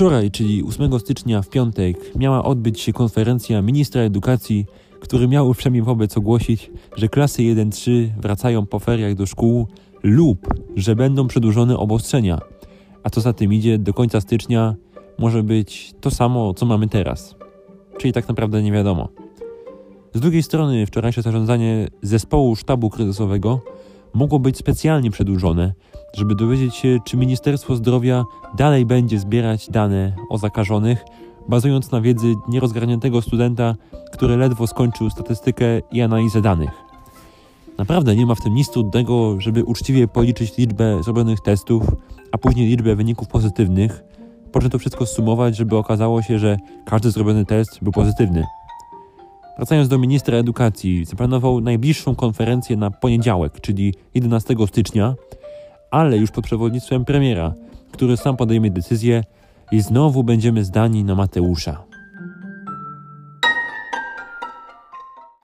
Wczoraj, czyli 8 stycznia w piątek, miała odbyć się konferencja ministra edukacji, który miał uprzejmie wobec ogłosić, że klasy 1-3 wracają po feriach do szkół lub że będą przedłużone obostrzenia. A co za tym idzie, do końca stycznia może być to samo, co mamy teraz. Czyli tak naprawdę nie wiadomo. Z drugiej strony, wczorajsze zarządzanie zespołu sztabu kryzysowego mogło być specjalnie przedłużone, żeby dowiedzieć się, czy Ministerstwo Zdrowia dalej będzie zbierać dane o zakażonych, bazując na wiedzy nierozgarniętego studenta, który ledwo skończył statystykę i analizę danych. Naprawdę nie ma w tym nic trudnego, żeby uczciwie policzyć liczbę zrobionych testów, a później liczbę wyników pozytywnych, po czym to wszystko sumować, żeby okazało się, że każdy zrobiony test był pozytywny. Wracając do ministra edukacji, zaplanował najbliższą konferencję na poniedziałek, czyli 11 stycznia, ale już pod przewodnictwem premiera, który sam podejmie decyzję i znowu będziemy zdani na Mateusza.